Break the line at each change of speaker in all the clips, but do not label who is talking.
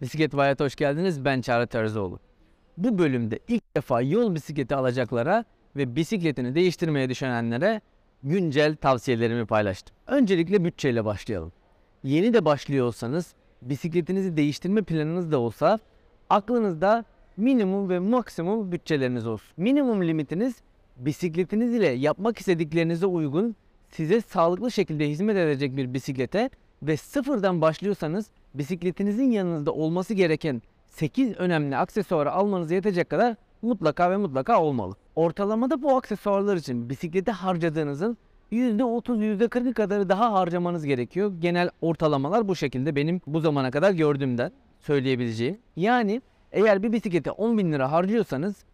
Bisiklet ve Hayat'a hoş geldiniz. Ben Çağrı Terzioğlu. Bu bölümde ilk defa yol bisikleti alacaklara ve bisikletini değiştirmeye düşünenlere güncel tavsiyelerimi paylaştım. Öncelikle bütçeyle başlayalım. Yeni de başlıyorsanız bisikletinizi değiştirme planınız da olsa aklınızda minimum ve maksimum bütçeleriniz olsun. Minimum limitiniz bisikletiniz ile yapmak istediklerinize uygun size sağlıklı şekilde hizmet edecek bir bisiklete ve sıfırdan başlıyorsanız bisikletinizin yanınızda olması gereken 8 önemli aksesuarı almanıza yetecek kadar mutlaka ve mutlaka olmalı. Ortalamada bu aksesuarlar için bisiklete harcadığınızın %30 %40'ı kadarı daha harcamanız gerekiyor. Genel ortalamalar bu şekilde benim bu zamana kadar gördüğümden söyleyebileceğim. Yani eğer bir bisiklete 10 bin lira harcıyorsanız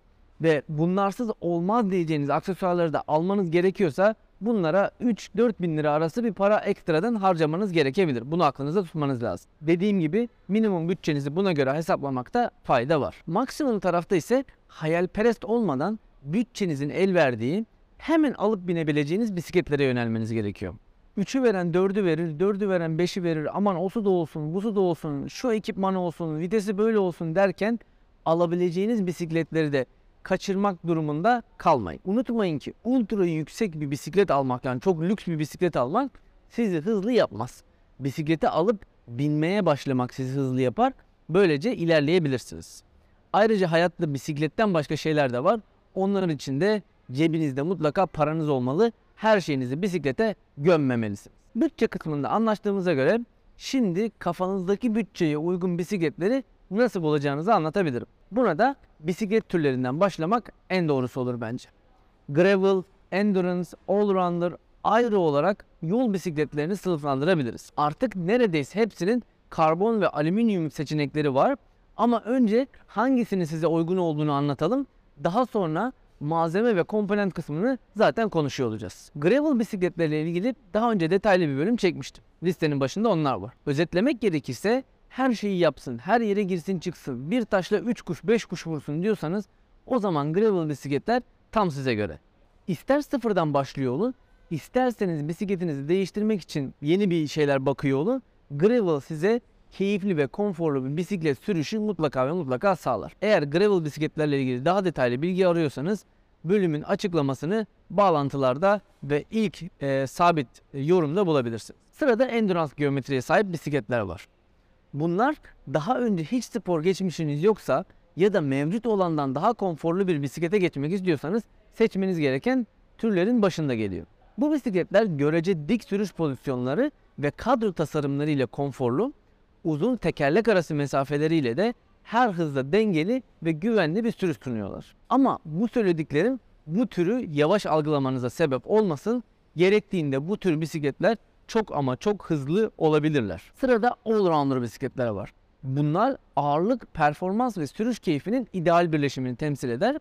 ve bunlarsız olmaz diyeceğiniz aksesuarları da almanız gerekiyorsa bunlara 3-4 bin lira arası bir para ekstradan harcamanız gerekebilir. Bunu aklınızda tutmanız lazım. Dediğim gibi minimum bütçenizi buna göre hesaplamakta fayda var. Maksimum tarafta ise hayalperest olmadan bütçenizin el verdiği hemen alıp binebileceğiniz bisikletlere yönelmeniz gerekiyor. 3'ü veren 4'ü verir, 4'ü veren 5'i verir. Aman osu da olsun, busu da olsun, şu ekipmanı olsun, vitesi böyle olsun derken alabileceğiniz bisikletleri de kaçırmak durumunda kalmayın. Unutmayın ki ultra yüksek bir bisiklet almak yani çok lüks bir bisiklet almak sizi hızlı yapmaz. Bisikleti alıp binmeye başlamak sizi hızlı yapar. Böylece ilerleyebilirsiniz. Ayrıca hayatta bisikletten başka şeyler de var. Onların için de cebinizde mutlaka paranız olmalı. Her şeyinizi bisiklete gömmemelisiniz. Bütçe kısmında anlaştığımıza göre şimdi kafanızdaki bütçeye uygun bisikletleri nasıl bulacağınızı anlatabilirim. Buna da bisiklet türlerinden başlamak en doğrusu olur bence. Gravel, Endurance, Allrounder ayrı olarak yol bisikletlerini sınıflandırabiliriz. Artık neredeyse hepsinin karbon ve alüminyum seçenekleri var. Ama önce hangisinin size uygun olduğunu anlatalım. Daha sonra malzeme ve komponent kısmını zaten konuşuyor olacağız. Gravel bisikletlerle ilgili daha önce detaylı bir bölüm çekmiştim. Listenin başında onlar var. Özetlemek gerekirse her şeyi yapsın, her yere girsin çıksın, bir taşla 3 kuş 5 kuş vursun diyorsanız o zaman gravel bisikletler tam size göre. İster sıfırdan başlıyor olun, isterseniz bisikletinizi değiştirmek için yeni bir şeyler bakıyor olun. Gravel size keyifli ve konforlu bir bisiklet sürüşü mutlaka ve mutlaka sağlar. Eğer gravel bisikletlerle ilgili daha detaylı bilgi arıyorsanız bölümün açıklamasını bağlantılarda ve ilk e, sabit yorumda bulabilirsiniz. Sırada endurance geometriye sahip bisikletler var. Bunlar daha önce hiç spor geçmişiniz yoksa ya da mevcut olandan daha konforlu bir bisiklete geçmek istiyorsanız seçmeniz gereken türlerin başında geliyor. Bu bisikletler görece dik sürüş pozisyonları ve kadro tasarımları ile konforlu, uzun tekerlek arası mesafeleriyle de her hızda dengeli ve güvenli bir sürüş sunuyorlar. Ama bu söylediklerim bu türü yavaş algılamanıza sebep olmasın. Gerektiğinde bu tür bisikletler çok ama çok hızlı olabilirler. Sırada all-rounder bisikletler var. Bunlar ağırlık, performans ve sürüş keyfinin ideal birleşimini temsil eder.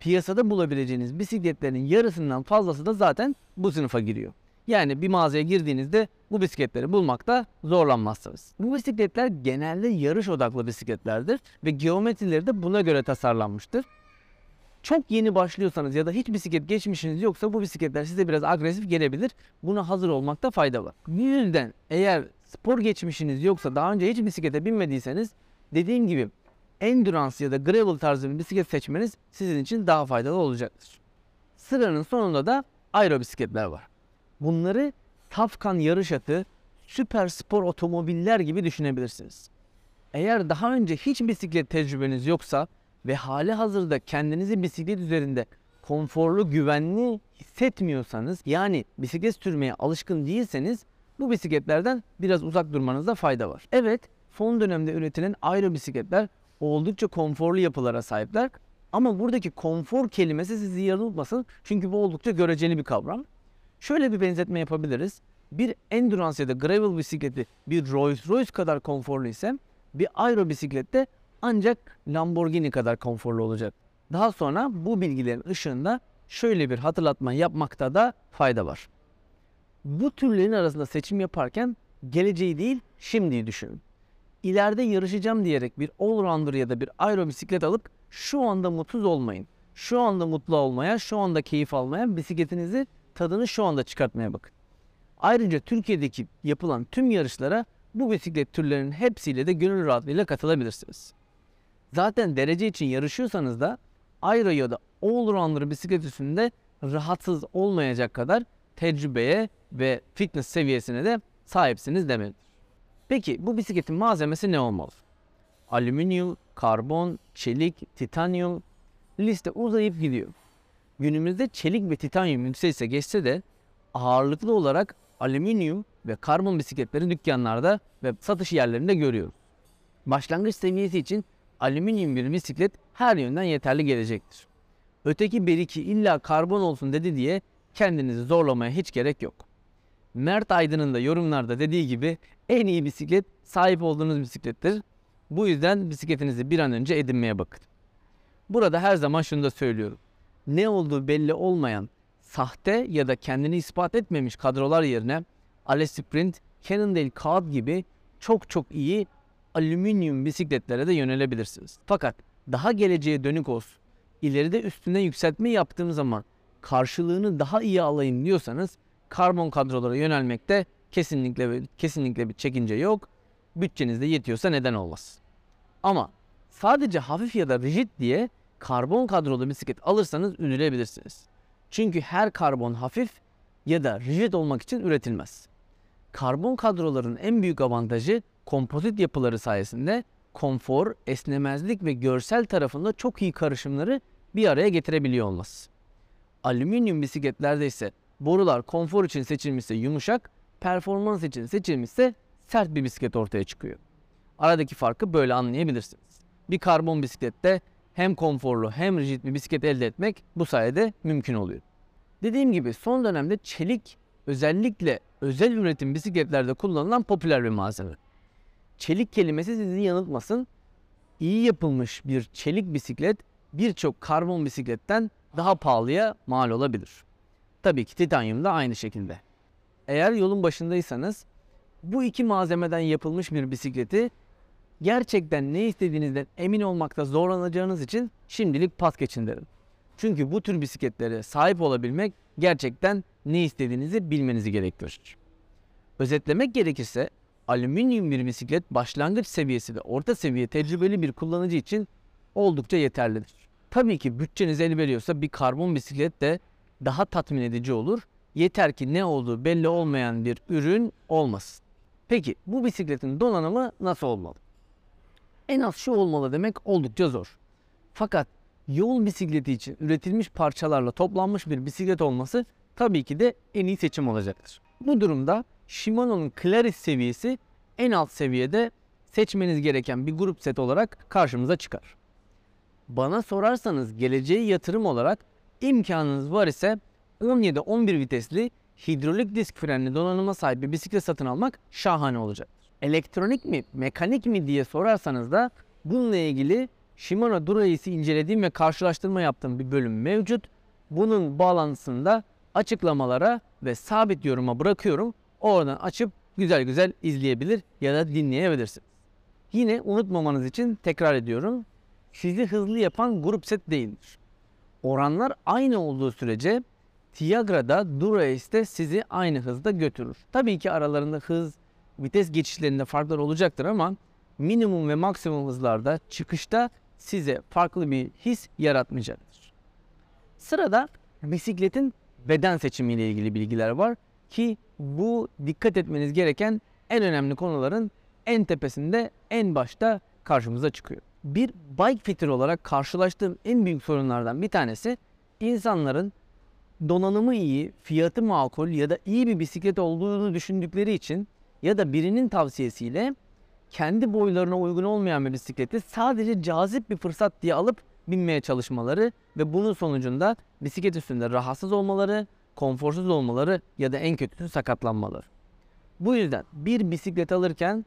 Piyasada bulabileceğiniz bisikletlerin yarısından fazlası da zaten bu sınıfa giriyor. Yani bir mağazaya girdiğinizde bu bisikletleri bulmakta zorlanmazsınız. Bu bisikletler genelde yarış odaklı bisikletlerdir ve geometrileri de buna göre tasarlanmıştır. Çok yeni başlıyorsanız ya da hiç bisiklet geçmişiniz yoksa bu bisikletler size biraz agresif gelebilir. Buna hazır olmakta fayda var. Bu yüzden eğer spor geçmişiniz yoksa daha önce hiç bisiklete binmediyseniz dediğim gibi endurance ya da gravel tarzı bir bisiklet seçmeniz sizin için daha faydalı olacaktır. Sıranın sonunda da aero bisikletler var. Bunları Tafkan yarış atı, süper spor otomobiller gibi düşünebilirsiniz. Eğer daha önce hiç bisiklet tecrübeniz yoksa ve hali hazırda kendinizi bisiklet üzerinde konforlu, güvenli hissetmiyorsanız yani bisiklet sürmeye alışkın değilseniz bu bisikletlerden biraz uzak durmanızda fayda var. Evet, son dönemde üretilen aero bisikletler oldukça konforlu yapılara sahipler. Ama buradaki konfor kelimesi sizi yanıltmasın. Çünkü bu oldukça göreceli bir kavram. Şöyle bir benzetme yapabiliriz. Bir endurance ya da gravel bisikleti bir Rolls Royce kadar konforlu ise bir aero bisiklette ancak Lamborghini kadar konforlu olacak. Daha sonra bu bilgilerin ışığında şöyle bir hatırlatma yapmakta da fayda var. Bu türlerin arasında seçim yaparken geleceği değil şimdiyi düşünün. İleride yarışacağım diyerek bir allrounder ya da bir aero bisiklet alıp şu anda mutsuz olmayın. Şu anda mutlu olmaya, şu anda keyif almaya, bisikletinizi tadını şu anda çıkartmaya bakın. Ayrıca Türkiye'deki yapılan tüm yarışlara bu bisiklet türlerinin hepsiyle de gönül rahatlığıyla katılabilirsiniz. Zaten derece için yarışıyorsanız da aero ya da all-rounder bisiklet üstünde rahatsız olmayacak kadar tecrübeye ve fitness seviyesine de sahipsiniz demektir. Peki bu bisikletin malzemesi ne olmalı? Alüminyum, karbon, çelik, titanyum liste uzayıp gidiyor. Günümüzde çelik ve titanyum yükselişe geçse de ağırlıklı olarak alüminyum ve karbon bisikletleri dükkanlarda ve satış yerlerinde görüyoruz. Başlangıç seviyesi için alüminyum bir bisiklet her yönden yeterli gelecektir. Öteki bir iki illa karbon olsun dedi diye kendinizi zorlamaya hiç gerek yok. Mert Aydın'ın da yorumlarda dediği gibi en iyi bisiklet sahip olduğunuz bisiklettir. Bu yüzden bisikletinizi bir an önce edinmeye bakın. Burada her zaman şunu da söylüyorum. Ne olduğu belli olmayan, sahte ya da kendini ispat etmemiş kadrolar yerine Ale Sprint, Cannondale Kağıt gibi çok çok iyi alüminyum bisikletlere de yönelebilirsiniz. Fakat daha geleceğe dönük olsun, ileride üstüne yükseltme yaptığım zaman karşılığını daha iyi alayım diyorsanız karbon kadrolara yönelmekte kesinlikle kesinlikle bir çekince yok. Bütçeniz de yetiyorsa neden olmaz. Ama sadece hafif ya da rigid diye karbon kadrolu bisiklet alırsanız ünülebilirsiniz. Çünkü her karbon hafif ya da rigid olmak için üretilmez. Karbon kadroların en büyük avantajı kompozit yapıları sayesinde konfor, esnemezlik ve görsel tarafında çok iyi karışımları bir araya getirebiliyor olması. Alüminyum bisikletlerde ise borular konfor için seçilmişse yumuşak, performans için seçilmişse sert bir bisiklet ortaya çıkıyor. Aradaki farkı böyle anlayabilirsiniz. Bir karbon bisiklette hem konforlu hem rigid bir bisiklet elde etmek bu sayede mümkün oluyor. Dediğim gibi son dönemde çelik özellikle özel üretim bisikletlerde kullanılan popüler bir malzeme. Çelik kelimesi sizi yanıltmasın. İyi yapılmış bir çelik bisiklet birçok karbon bisikletten daha pahalıya mal olabilir. Tabii ki titanyum da aynı şekilde. Eğer yolun başındaysanız bu iki malzemeden yapılmış bir bisikleti gerçekten ne istediğinizden emin olmakta zorlanacağınız için şimdilik pas geçin derim. Çünkü bu tür bisikletlere sahip olabilmek gerçekten ne istediğinizi bilmenizi gerektirir. Özetlemek gerekirse alüminyum bir bisiklet başlangıç seviyesi ve orta seviye tecrübeli bir kullanıcı için oldukça yeterlidir. Tabii ki bütçeniz el veriyorsa bir karbon bisiklet de daha tatmin edici olur. Yeter ki ne olduğu belli olmayan bir ürün olmasın. Peki bu bisikletin donanımı nasıl olmalı? En az şu olmalı demek oldukça zor. Fakat yol bisikleti için üretilmiş parçalarla toplanmış bir bisiklet olması tabii ki de en iyi seçim olacaktır. Bu durumda Shimano'nun Claris seviyesi en alt seviyede seçmeniz gereken bir grup set olarak karşımıza çıkar. Bana sorarsanız geleceğe yatırım olarak imkanınız var ise 17-11 vitesli hidrolik disk frenli donanıma sahip bir bisiklet satın almak şahane olacaktır. Elektronik mi, mekanik mi diye sorarsanız da bununla ilgili Shimano Durace'i incelediğim ve karşılaştırma yaptığım bir bölüm mevcut. Bunun bağlantısını da açıklamalara ve sabit yoruma bırakıyorum. Oradan açıp güzel güzel izleyebilir ya da dinleyebilirsiniz. Yine unutmamanız için tekrar ediyorum. Sizi hızlı yapan grup set değildir. Oranlar aynı olduğu sürece Tiagra'da Durace'de sizi aynı hızda götürür. Tabii ki aralarında hız, vites geçişlerinde farklar olacaktır ama minimum ve maksimum hızlarda çıkışta size farklı bir his yaratmayacaktır. Sırada bisikletin beden seçimi ile ilgili bilgiler var ki bu dikkat etmeniz gereken en önemli konuların en tepesinde en başta karşımıza çıkıyor. Bir bike fitter olarak karşılaştığım en büyük sorunlardan bir tanesi insanların donanımı iyi, fiyatı makul ya da iyi bir bisiklet olduğunu düşündükleri için ya da birinin tavsiyesiyle kendi boylarına uygun olmayan bir bisikleti sadece cazip bir fırsat diye alıp binmeye çalışmaları ve bunun sonucunda bisiklet üstünde rahatsız olmaları, konforsuz olmaları ya da en kötüsü sakatlanmaları. Bu yüzden bir bisiklet alırken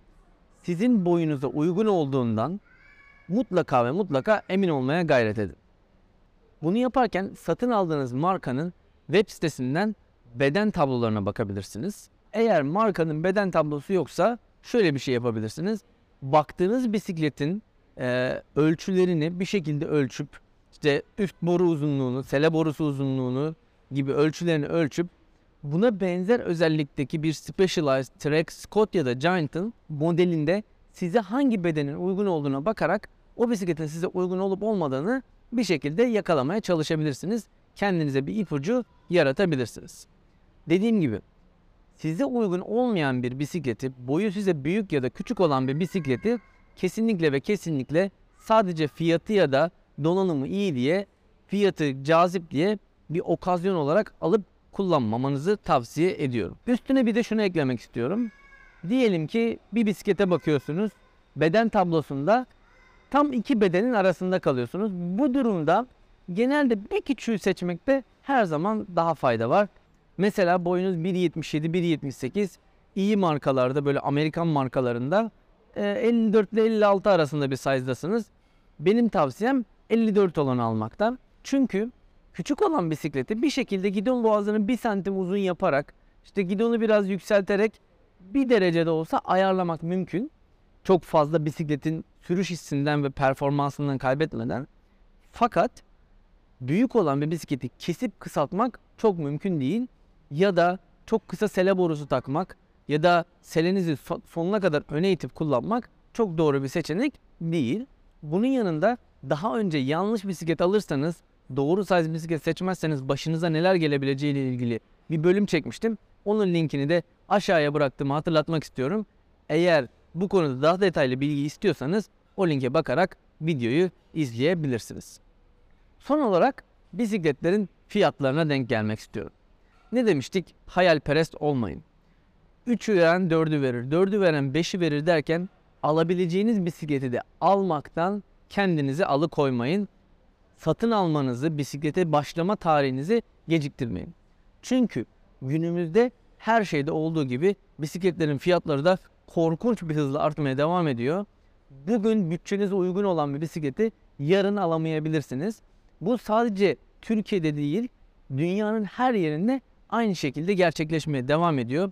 sizin boyunuza uygun olduğundan mutlaka ve mutlaka emin olmaya gayret edin. Bunu yaparken satın aldığınız markanın web sitesinden beden tablolarına bakabilirsiniz. Eğer markanın beden tablosu yoksa şöyle bir şey yapabilirsiniz. Baktığınız bisikletin e, ölçülerini bir şekilde ölçüp işte üst boru uzunluğunu, sele borusu uzunluğunu gibi ölçülerini ölçüp Buna benzer özellikteki bir Specialized Trek Scott ya da Giant'ın modelinde size hangi bedenin uygun olduğuna bakarak o bisikletin size uygun olup olmadığını bir şekilde yakalamaya çalışabilirsiniz. Kendinize bir ipucu yaratabilirsiniz. Dediğim gibi size uygun olmayan bir bisikleti, boyu size büyük ya da küçük olan bir bisikleti kesinlikle ve kesinlikle sadece fiyatı ya da donanımı iyi diye, fiyatı cazip diye bir okazyon olarak alıp kullanmamanızı tavsiye ediyorum. Üstüne bir de şunu eklemek istiyorum. Diyelim ki bir bisiklete bakıyorsunuz. Beden tablosunda tam iki bedenin arasında kalıyorsunuz. Bu durumda genelde bir küçüğü seçmekte her zaman daha fayda var. Mesela boyunuz 1.77, 1.78 iyi markalarda böyle Amerikan markalarında e, 54 ile 56 arasında bir size'dasınız. Benim tavsiyem 54 olanı almaktan. Çünkü küçük olan bisikleti bir şekilde gidon boğazını 1 santim uzun yaparak işte gidonu biraz yükselterek bir derecede olsa ayarlamak mümkün. Çok fazla bisikletin sürüş hissinden ve performansından kaybetmeden. Fakat büyük olan bir bisikleti kesip kısaltmak çok mümkün değil. Ya da çok kısa sele borusu takmak ya da selenizi so- sonuna kadar öne itip kullanmak çok doğru bir seçenek değil. Bunun yanında daha önce yanlış bisiklet alırsanız, doğru size bisiklet seçmezseniz başınıza neler gelebileceği ile ilgili bir bölüm çekmiştim. Onun linkini de aşağıya bıraktığımı hatırlatmak istiyorum. Eğer bu konuda daha detaylı bilgi istiyorsanız o linke bakarak videoyu izleyebilirsiniz. Son olarak bisikletlerin fiyatlarına denk gelmek istiyorum. Ne demiştik? Hayalperest olmayın. 3'ü veren 4'ü verir, 4'ü veren 5'i verir derken alabileceğiniz bisikleti de almaktan kendinizi alıkoymayın. Satın almanızı, bisiklete başlama tarihinizi geciktirmeyin. Çünkü günümüzde her şeyde olduğu gibi bisikletlerin fiyatları da korkunç bir hızla artmaya devam ediyor. Bugün bütçenize uygun olan bir bisikleti yarın alamayabilirsiniz. Bu sadece Türkiye'de değil, dünyanın her yerinde aynı şekilde gerçekleşmeye devam ediyor.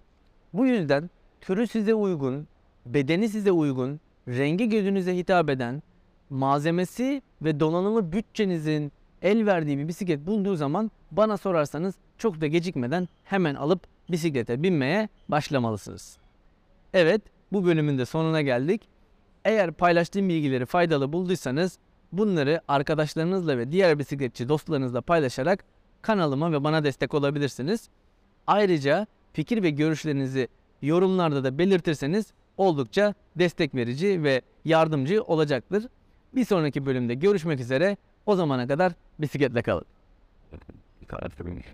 Bu yüzden türü size uygun, bedeni size uygun, rengi gözünüze hitap eden, malzemesi ve donanımı bütçenizin el verdiği bir bisiklet bulduğu zaman bana sorarsanız çok da gecikmeden hemen alıp bisiklete binmeye başlamalısınız. Evet, bu bölümün de sonuna geldik. Eğer paylaştığım bilgileri faydalı bulduysanız bunları arkadaşlarınızla ve diğer bisikletçi dostlarınızla paylaşarak kanalıma ve bana destek olabilirsiniz. Ayrıca fikir ve görüşlerinizi yorumlarda da belirtirseniz oldukça destek verici ve yardımcı olacaktır. Bir sonraki bölümde görüşmek üzere. O zamana kadar bisikletle kalın.